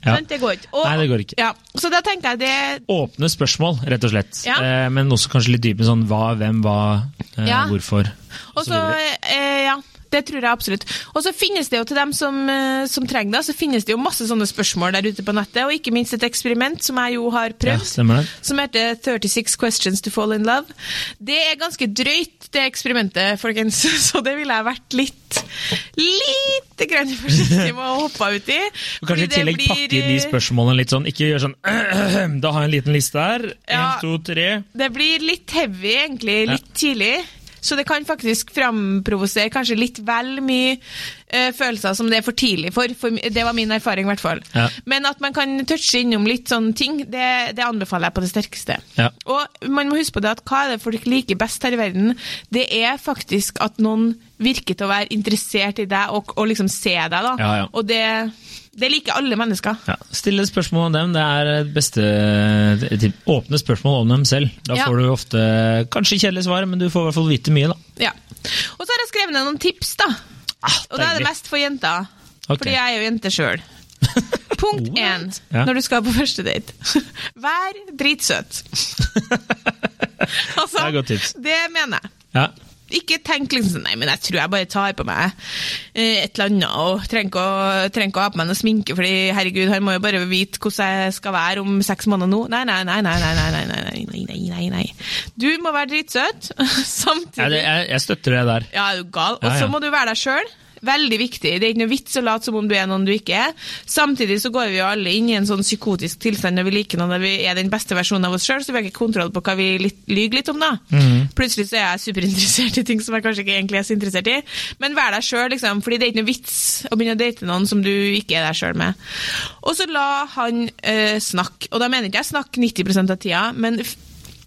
Ja. Men det går ikke. Og- Nei, det går ikke. Ja, så da tenkte jeg det Åpne spørsmål, rett og slett. Ja. Eh, men også kanskje litt dypere sånn hva, hvem, hva, eh, Ja. hvorfor. Og så, eh, ja, det tror jeg absolutt. Og så finnes det jo til dem som, eh, som trenger det, så finnes det jo masse sånne spørsmål der ute på nettet, og ikke minst et eksperiment som jeg jo har prøvd. ja, som heter 36 Questions to Fall in Love. Det er ganske drøyt, det eksperimentet, folkens, så det ville jeg vært litt lite grann forsiktig med å hoppe ut i. Og kanskje i tillegg blir, pakke de eh, spørsmålene litt sånn, ikke gjør sånn Da har jeg en liten liste her. Ja. Én, to, tre. Det blir litt heavy, egentlig, Ja. litt tidlig. Så det kan faktisk framprovosere kanskje litt vel mye uh, følelser som det er for tidlig for. for. Det var min erfaring, i hvert fall. Ja. Men at man kan touche innom litt sånne ting, det, det anbefaler jeg på det sterkeste. Ja. Og man må huske på det at hva er det folk liker best her i verden? Det er faktisk at noen virker til å være interessert i deg og, og liksom se deg, da. Ja, ja. Og det, det liker alle mennesker. Ja. Stille spørsmål om dem. Det er det beste det- Åpne spørsmål om dem selv. Da Ja. får du ofte kanskje kjedelige svar, men du får i hvert fall vite mye, da. Ja. Og så har jeg skrevet ned noen tips, da. Ah, Og da er det mest for jenter. Okay. Fordi jeg er jo jente sjøl. Punkt én Ja. når du skal på første date. Vær dritsøt. altså, Det er et godt tips. det mener jeg. Ja. Ikke tenk liksom sånn Nei, men jeg tror jeg bare tar på meg eh, et eller annet og trenger ikke å, trenger ikke å ha på meg noe sminke, fordi herregud, han må jo bare vite hvordan jeg skal være om seks måneder nå. Nei, nei, nei, nei, nei, nei, nei, nei, nei, nei, nei, nei. Du må være dritsøt, samtidig Ja, det, jeg, jeg støtter det der. ja, er du gal? Og Ja, så ja. må du være deg sjøl. Veldig viktig. Det er ikke noe vits å late som om du er noen du ikke er. Samtidig så går vi jo alle inn i en sånn psykotisk tilstand når vi liker noen der vi er den beste versjonen av oss sjøl, så vi har ikke kontroll på hva vi litt, lyver litt om, da. Mm. Plutselig så er jeg superinteressert i ting som jeg kanskje ikke egentlig er så interessert i. Men vær deg sjøl, liksom. Fordi det er ikke noe vits å begynne å date noen som du ikke er deg sjøl med. Og så la han øh, snakke. Og da mener ikke jeg snakke 90% av tida, men,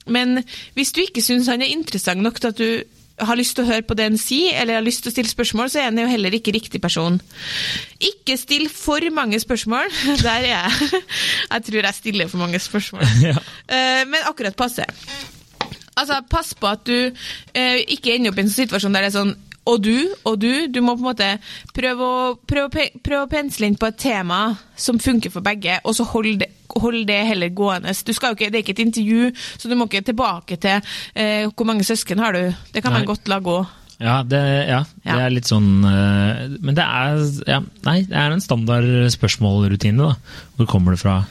men hvis du ikke syns han er interessant nok til at du har lyst til å høre på det en sier, eller har lyst til å stille spørsmål, så er en jo heller ikke riktig person. Ikke still for mange spørsmål. Der er jeg. Jeg tror jeg stiller for mange spørsmål. Ja. Eh, Men akkurat passe. Altså, pass på at du eh, ikke ender opp i en situasjon der det er sånn og du, og du. Du må på en måte prøve å, prøve, prøve å pensle inn på et tema som funker for begge, og så hold det, hold det heller gående. Du skal jo ikke, det er ikke et intervju, så du må ikke tilbake til eh, hvor mange søsken har du. Det kan Nei. man godt la gå. Ja, det, ja, det er litt sånn eh, Men det er ja, Nei, det er en standard spørsmålrutine, da. Hvor kommer du fra?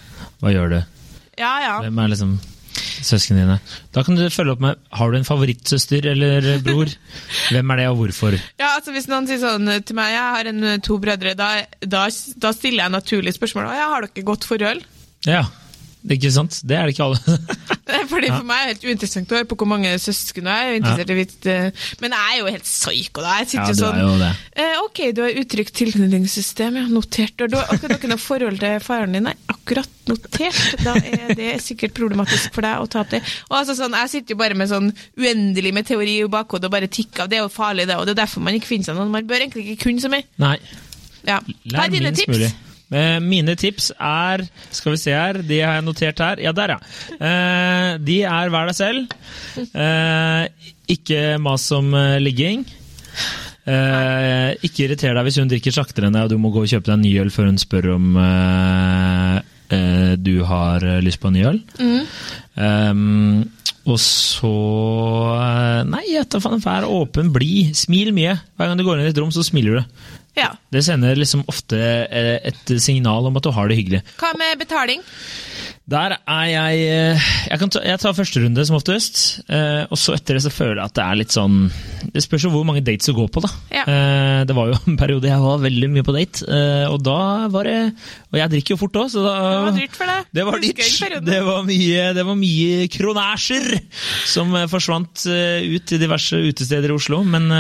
Hva gjør du? Ja, ja. Hvem er liksom søsknene dine? Da kan du følge opp med Har du en favorittsøster eller bror? Hvem er det, og hvorfor? Ja, altså Hvis noen sier sånn til meg jeg har en, to brødre, da, da, da stiller jeg naturlig spørsmål. Ja, har dere godt forhold? Ja, det er ikke sant? Det er det ikke alle. Fordi For meg er det helt uinteressant å høre på hvor mange søsken du er. Er interessert i å eh, Men jeg er jo helt psyko. da. Jeg Ja, sitter du jo sånn er jo det. eh, Ok, du har uttrykt tilknytningssystem, ja. Notert. Og du har akkurat noe forhold til faren din? Nei, akkurat notert. Da er det sikkert problematisk for deg å ta opp det. Og altså sånn, Jeg sitter jo bare med sånn uendelig med teori i bakhodet og bare tikker av. Det er jo farlig, det. Og det er derfor man ikke finner seg noen. Man bør egentlig ikke kunne så mye. Nei. Ja. Lær minst tips? mulig. Eh, Mine tips er Skal vi se her, de har jeg notert her. Ja, der, ja. Eh, De er vær deg selv. Eh, Ikke mas om ligging. Eh, Ikke irriter deg hvis hun drikker saktere enn deg og du må gå og kjøpe deg en ny øl før hun spør om eh, eh, du har lyst på en ny øl. Mm. og så Nei, vær åpen, blid, smil mye. Hver gang du går inn i et rom, så smiler du. Ja. Det sender liksom ofte eh, et signal om at du har det hyggelig. Hva med betaling? Der er jeg eh, Jeg, kan ta, jeg tar første runde som oftest, eh, og så etter det så føler jeg at det er litt sånn Det spørs jo hvor mange dates du går på, da. Ja. Det var jo en periode jeg var veldig mye på date, og da var det Og jeg drikker jo fort òg, så da Det var dyrt for deg. Det var dyrt. Det var mye, det var mye kronæsjer som forsvant ut til diverse utesteder i Oslo. Men,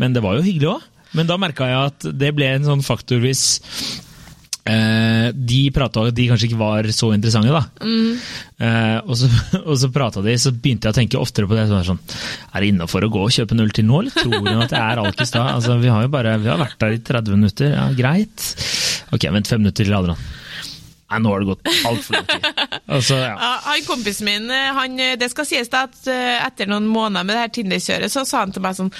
men det var jo hyggelig òg. Men da merka jeg at det ble en sånn faktor hvis eh, de prata at de kanskje ikke var så interessante, da. Eh, og så, og så prata de, så begynte jeg å tenke oftere på det. Så er, sånn, er det innafor å gå og kjøpe en øl til nå, eller tror hun at jeg er alkis da? Altså, vi har jo bare vi har vært der i 30 minutter, ja greit. Ok, vent fem minutter til, Adrian. Nei, nå har det gått altfor lang tid. Altså, ja. Ja, han Kompisen min, eh, han, det skal sies da at eh, etter noen måneder med det her Tinder-kjøret, så sa han til meg sånn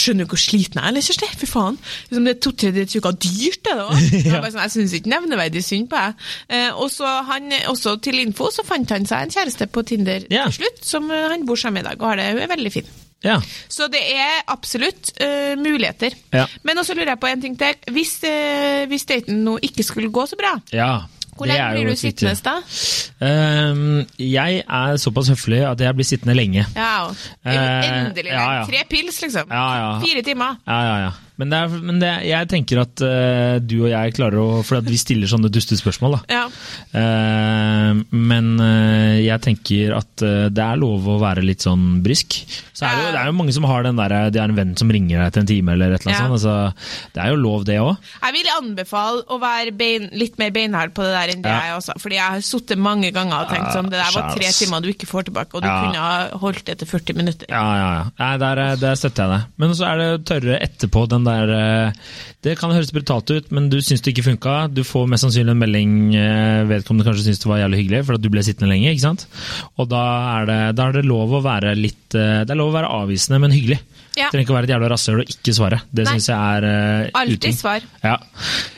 Skjønner du hvor sliten jeg er, eller, Kjersti? Fy faen. Liksom, det er to-tre uka dyrt, det da. Jeg, bare sånn, jeg syns ikke nevneverdig synd på deg. Eh, og så han, også til info så fant han seg en kjæreste på Tinder Ja. til slutt, som eh, han bor sammen med i dag, og har det, hun er veldig fin. ja. Så det er absolutt uh, muligheter. Ja. Men også lurer jeg på en ting til. Hvis, uh, hvis daten nå ikke skulle gå så bra, ja. Hvor lenge blir du sittende da? Ehm, jeg er såpass høflig at jeg blir sittende lenge. Ja, Endelig. Uh, ja, ja. Tre pils, liksom. Fire timer. Ja, ja, ja. Men, det er, men det, jeg tenker at uh, du og jeg klarer å For at vi stiller sånne dustespørsmål, da. Ja. Uh, men uh, jeg tenker at det er lov å være litt sånn brysk. Så er det, jo, det er jo mange som har den der Det er en venn som ringer deg til en time, eller et eller annet Ja. sånt. Altså, det er jo lov, det òg. Jeg vil anbefale å være bein, litt mer beinhard på det der enn det Ja. jeg også. Fordi jeg har sittet mange ganger og tenkt sånn Det der var tre timer du ikke får tilbake, og du Ja. kunne ha holdt det til 40 minutter. Ja, ja, ja. Nei, der, der støtter jeg deg. Men så er det tørre etterpå, den der eh, Det kan høres brutalt ut, men du syns det ikke funka. Du får mest sannsynlig en melding eh, vedkommende kanskje syns det var jævlig hyggelig, for at du ble sittende lenge, ikke sant? Og da er det, da er det lov å være litt eh, Det er lov å være avvisende, men hyggelig. Ja. Trenger ikke å være et jævla rasshøl og ikke svare. Det syns jeg er uh, Alltid svar. Ja.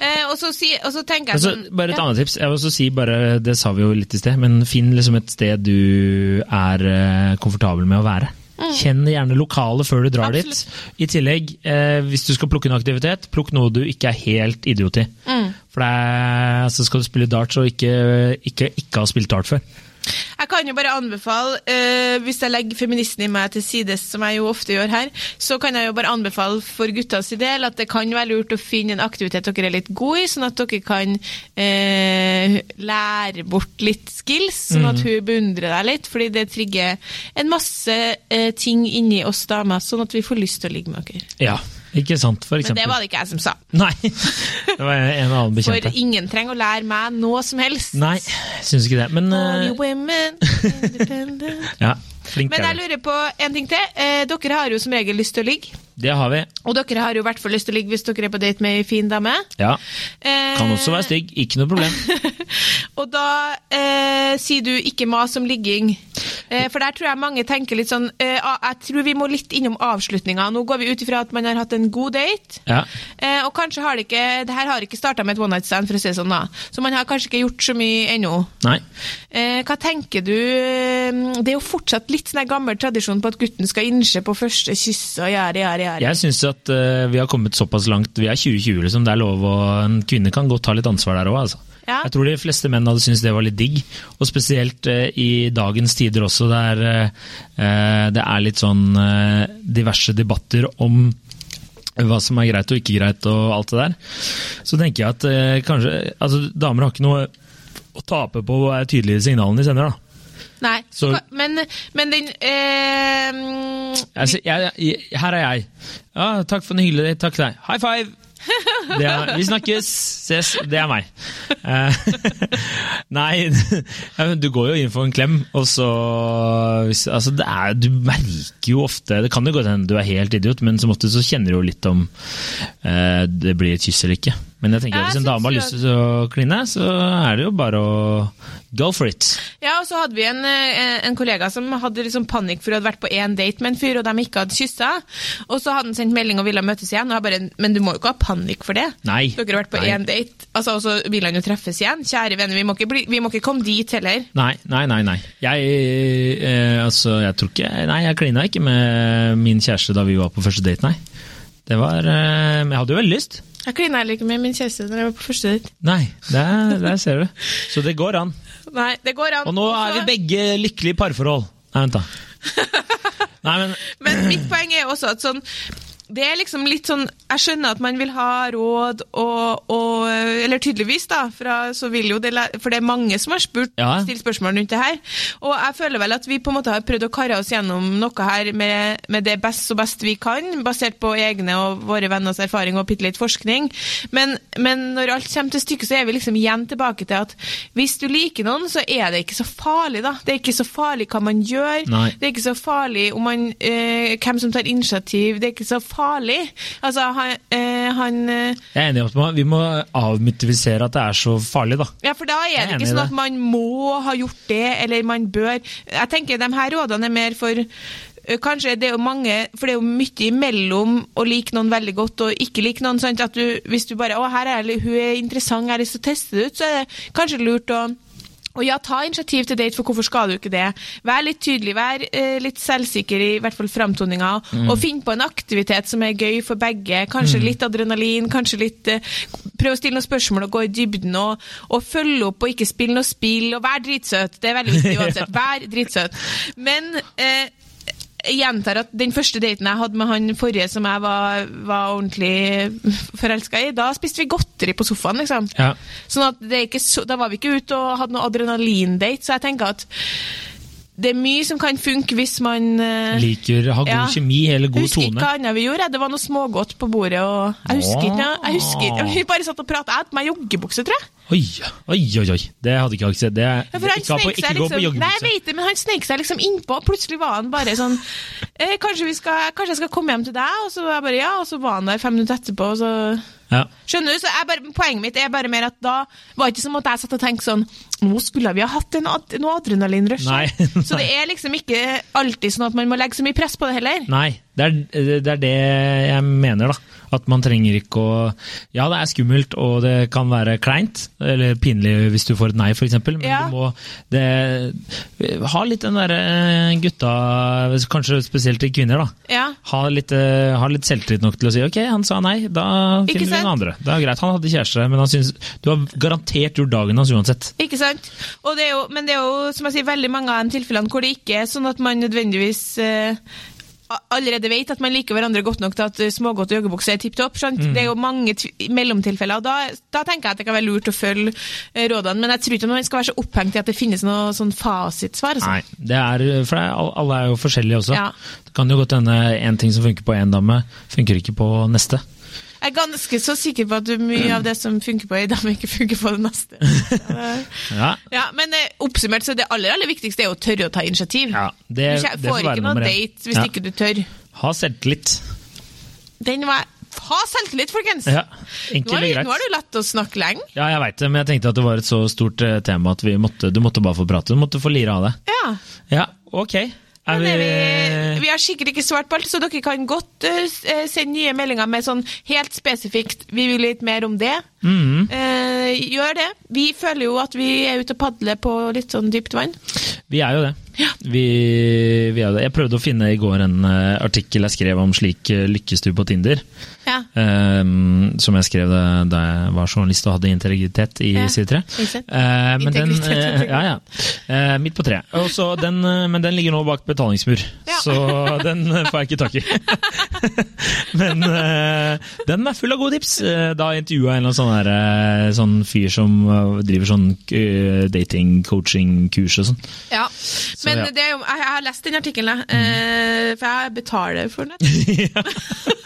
Eh, og, så si, og så tenker jeg sånn bare et ja. annet tips. Jeg vil også si bare, Det sa vi jo litt i sted, men finn liksom et sted du er uh, komfortabel med å være. Kjenn gjerne lokalet før du drar Mm. Absolutt. dit. I tillegg, eh, hvis du skal plukke en aktivitet, plukk noe du ikke er helt idiot i. Mm. For det er, altså skal du spille darts og ikke, ikke, ikke ha spilt dart før. Jeg kan jo bare anbefale, eh, hvis jeg legger feministen i meg til sides, som jeg jo ofte gjør her, så kan jeg jo bare anbefale for guttas del at det kan være lurt å finne en aktivitet dere er litt gode i, sånn at dere kan eh, lære bort litt skills, sånn at hun beundrer deg litt, fordi det trigger en masse eh, ting inni oss damer, sånn at vi får lyst til å ligge med dere. Ja, ikke sant, for Men det var det ikke jeg som sa. Nei, det var en annen For bekjente. ingen trenger å lære meg noe som helst. Nei, syns ikke det. Men eh, women, independent. ja, flink Men jeg lurer på en ting til. Eh, dere har jo som regel lyst til å ligge. Det har vi. Og dere har jo i hvert fall lyst til å ligge hvis dere er på date med ei fin dame. Ja. Eh, Kan også være stygg, ikke noe problem. og da eh, sier du ikke mas om ligging. Eh, For der tror jeg mange tenker litt sånn eh, Jeg tror vi må litt innom avslutninga. Nå går vi ut ifra at man har hatt en god date. Ja. Eh, og kanskje har det ikke Det her har ikke starta med et one night stand, for å si det sånn, da. Så man har kanskje ikke gjort så mye ennå. Nei. Eh, hva tenker du Det er jo fortsatt litt sånn gammel tradisjon på at gutten skal innse på første kyss og gjøre, gjøre, gjøre. Jeg syns at uh, vi har kommet såpass langt. Vi er 2020, liksom. Det er lov å En kvinne kan godt ta litt ansvar der òg, altså. Ja. Jeg tror de fleste menn hadde syntes det var litt digg. Og spesielt eh, i dagens tider også, der eh, det er litt sånn eh, diverse debatter om hva som er greit og ikke greit og alt det der. Så tenker jeg at eh, kanskje Altså, damer har ikke noe å tape på å være tydelige i signalene de sender, da. Nei, Så- men, men den eh, altså, Jeg, jeg, her er jeg. Ja, takk for den hyggelige. Takk til deg. High five! Det er, vi snakkes! Ses! Det er meg. Eh, nei, du går jo inn for en klem, og så altså det er, Du merker jo ofte Det kan jo godt hende du er helt idiot, men som ofte så kjenner du jo litt om eh, det blir et kyss eller ikke. Men jeg tenker at hvis en dame har lyst til å kline, så er det jo bare å go for it. Ja, og så hadde vi en, eh, en kollega som hadde liksom panikk for å ha vært på én date med en fyr, og de ikke hadde kyssa. Og så hadde han sendt melding og ville møtes igjen, og jeg bare Men du må jo ikke ha panikk for det. Nei. Dere har vært på Nei. én date, altså, og så vil han jo treffes igjen. Kjære venner, vi må ikke, bli, vi må ikke komme dit heller. Nei, nei, nei. nei. Jeg, eh, altså, jeg tror ikke Nei, jeg klina ikke med min kjæreste da vi var på første date, nei. Det var eh, jeg hadde jo veldig lyst. Jeg klina heller ikke med min kjæreste når jeg var på første date. Nei, der, der ser du. Så det går an. Nei, det går an. Og nå er vi begge lykkelige i parforhold. Nei, vent, da. Nei, men Men mitt poeng er også at sånn det er liksom litt sånn Jeg skjønner at man vil ha råd og, og Eller tydeligvis, da, fra, så vil jo det, for det er mange som har spurt, Ja. stilt spørsmål rundt det her. Og jeg føler vel at vi på en måte har prøvd å karre oss gjennom noe her med, med det best og best vi kan, basert på egne og våre venners erfaring og bitte litt forskning. Men, men når alt kommer til stykket, så er vi liksom igjen tilbake til at hvis du liker noen, så er det ikke så farlig, da. Det er ikke så farlig hva man gjør. Nei. Det er ikke så farlig om man, eh, hvem som tar initiativ. Det er ikke så farlig. Altså, han, eh, han eh, jeg er enig i at vi må avmytifisere at det er så farlig, da. Ja, for da er det ikke sånn at man må ha gjort det, eller man bør. Jeg tenker de her rådene er mer for Kanskje det er jo mange For det er jo mye imellom å like noen veldig godt og ikke like noen. Sant? At du, hvis du bare 'Å, her er hun er interessant, jeg har lyst til å teste det ut', så er det kanskje lurt å og ja, ta initiativ til date, for hvorfor skal du ikke det? Vær litt tydelig, vær eh, litt selvsikker i hvert fall framtoninga, Mm. og finn på en aktivitet som er gøy for begge. Kanskje litt adrenalin, kanskje litt eh, Prøv å stille noen spørsmål og gå i dybden, og, og følge opp og ikke spille noe spill, og vær dritsøt. Det er veldig viktig uansett. Vær dritsøt. Men eh, jeg gjentar at den første daten jeg hadde med han forrige som jeg var, var ordentlig forelska i, da spiste vi godteri på sofaen, liksom. Ja. Sånn at så, Da var vi ikke ute og hadde noe adrenalindate, så jeg tenker at det er mye som kan funke hvis man eh, Liker ha god Ja. kjemi eller god husker ikke hva annet vi gjorde. Det var noe smågodt på bordet. og Jeg husker ikke. Jeg husker ikke. Vi bare satt og prata. Jeg hadde på meg joggebukse, tror jeg. Oi, oi, oi, oi. Det hadde ikke jeg sett. Det, Ja, ikke, ha på, ikke liksom, gå på joggebukse. nei, jeg vet det, men han snek seg liksom innpå. Plutselig var han bare sånn eh, kanskje, vi skal, 'Kanskje jeg skal komme hjem til deg?' Og så var jeg bare ja, og så var han der fem minutter etterpå. og så... Ja. Skjønner du? Så bare, Poenget mitt er bare mer at da var det ikke som at jeg satt og tenkte sånn Nå skulle vi ha hatt en noe adrenalinrush. Så det er liksom ikke alltid sånn at man må legge så mye press på det heller. Nei, det er, det er det jeg mener, da. At man trenger ikke å Ja, det er skummelt, og det kan være kleint, eller pinlig hvis du får et nei, f.eks., men Ja. du må det, Ha litt den derre gutta, kanskje spesielt til kvinner, da. Ja. Ha litt, eh, ha litt selvtillit nok til å si ok, han sa nei, da finner vi noen andre. Det er greit, han hadde kjæreste, men han syns Du har garantert gjort dagen hans uansett. Ikke sant? Og det er jo, men det er jo som jeg sier, veldig mange av de tilfellene hvor det ikke er sånn at man nødvendigvis eh, allerede vet at man liker hverandre godt nok til at eh, smågodt og joggebukse er tipp topp. Mm. Det er jo mange mellomtilfeller, og da, da tenker jeg at det kan være lurt å følge eh, rådene. Men jeg tror ikke man skal være så opphengt i at det finnes noe sånn fasitsvar. Altså. Nei, det er, for det er, alle er jo forskjellige også. Ja. Det kan jo godt hende én ting som funker på én dame, funker ikke på neste. Jeg er ganske så sikker på at mye av det som funker på ei dame, ikke funker på det neste. Ja, Ja, Men eh, oppsummert så det aller aller viktigste er å tørre å ta initiativ. ja det, du kje- det får får ikke noe date hvis Ja. ikke du tør. Ha selvtillit. Den var Ha selvtillit, folkens! Ja, Nå Enkelt har, og greit. nå har du latt oss snakke lenge. Ja, jeg veit det, men jeg tenkte at det var et så stort eh, tema at vi måtte, du måtte bare få prate. Du måtte få lire av det. Ja. Ja, ok. Er vi, vi, vi har sikkert ikke svart på alt, så dere kan godt uh, eh, sende nye meldinger med sånn helt spesifikt 'vi vil litt mer om det'. Mm -hmm. uh, gjør det. Vi føler jo at vi er ute og padler på litt sånn dypt vann. vi er jo det. Vi, vi det. Jeg prøvde å finne i går en eh, artikkel jeg skrev om slik eh, lykkes du på Tinder. Ja. Um, som jeg skrev da, jeg var journalist og hadde integritet i Ja, side 3. Uh. Eh, men den, eh, ja, ja. Uh, midt på treet. Den, men den ligger nå bak betalingsmur, Ja. så den får jeg ikke tak i. men den er full av gode tips. Da intervjua jeg en sånn, der, sånn fyr som driver sånn dating-coaching-kurs og sånn. Ja. Men ja. Det jo, jeg, har lest den artikkelen, mm. for jeg betaler for den.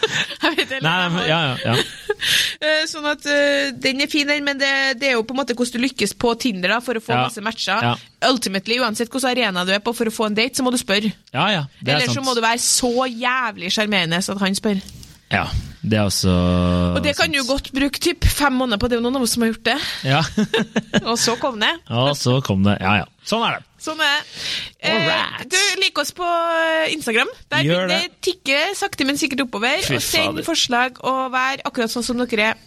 Jeg vet heller Nei, ikke, men, ja, ja, ja. Eh, Sånn at eh, Den er fin, den, men det, det er jo på en måte hvordan du lykkes på Tinder da, for å få masse matcher. Ultimately, Uansett hvilken arena du er på for å få en date, så må du spørre. ja, ja det er Eller så må du være så jævlig sjarmerende at han spør. Ja, det er også Og det kan du godt bruke typ fem måneder på, det er jo noen av oss som har gjort det. Ja. Og så kom det. Ja, så kom det. Ja, ja. Sånn er det. Sånn er det. Eh, du, lik oss på eh, Instagram. Der Gjør det det. tikker sakte, men sikkert oppover. Fy og send forslag, og vær akkurat sånn som dere er.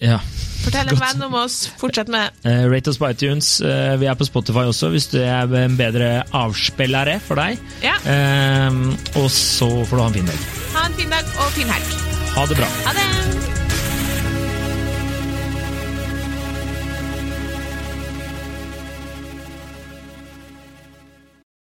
Ja. Fortell en venn om oss. Fortsett med det. Uh, rate oss på iTunes. Uh, vi er på Spotify også, hvis du er en bedre avspillere for deg. Ja. Uh, og så får du ha en fin dag. Ha en fin dag og fin helg. Ha det bra. Ha det!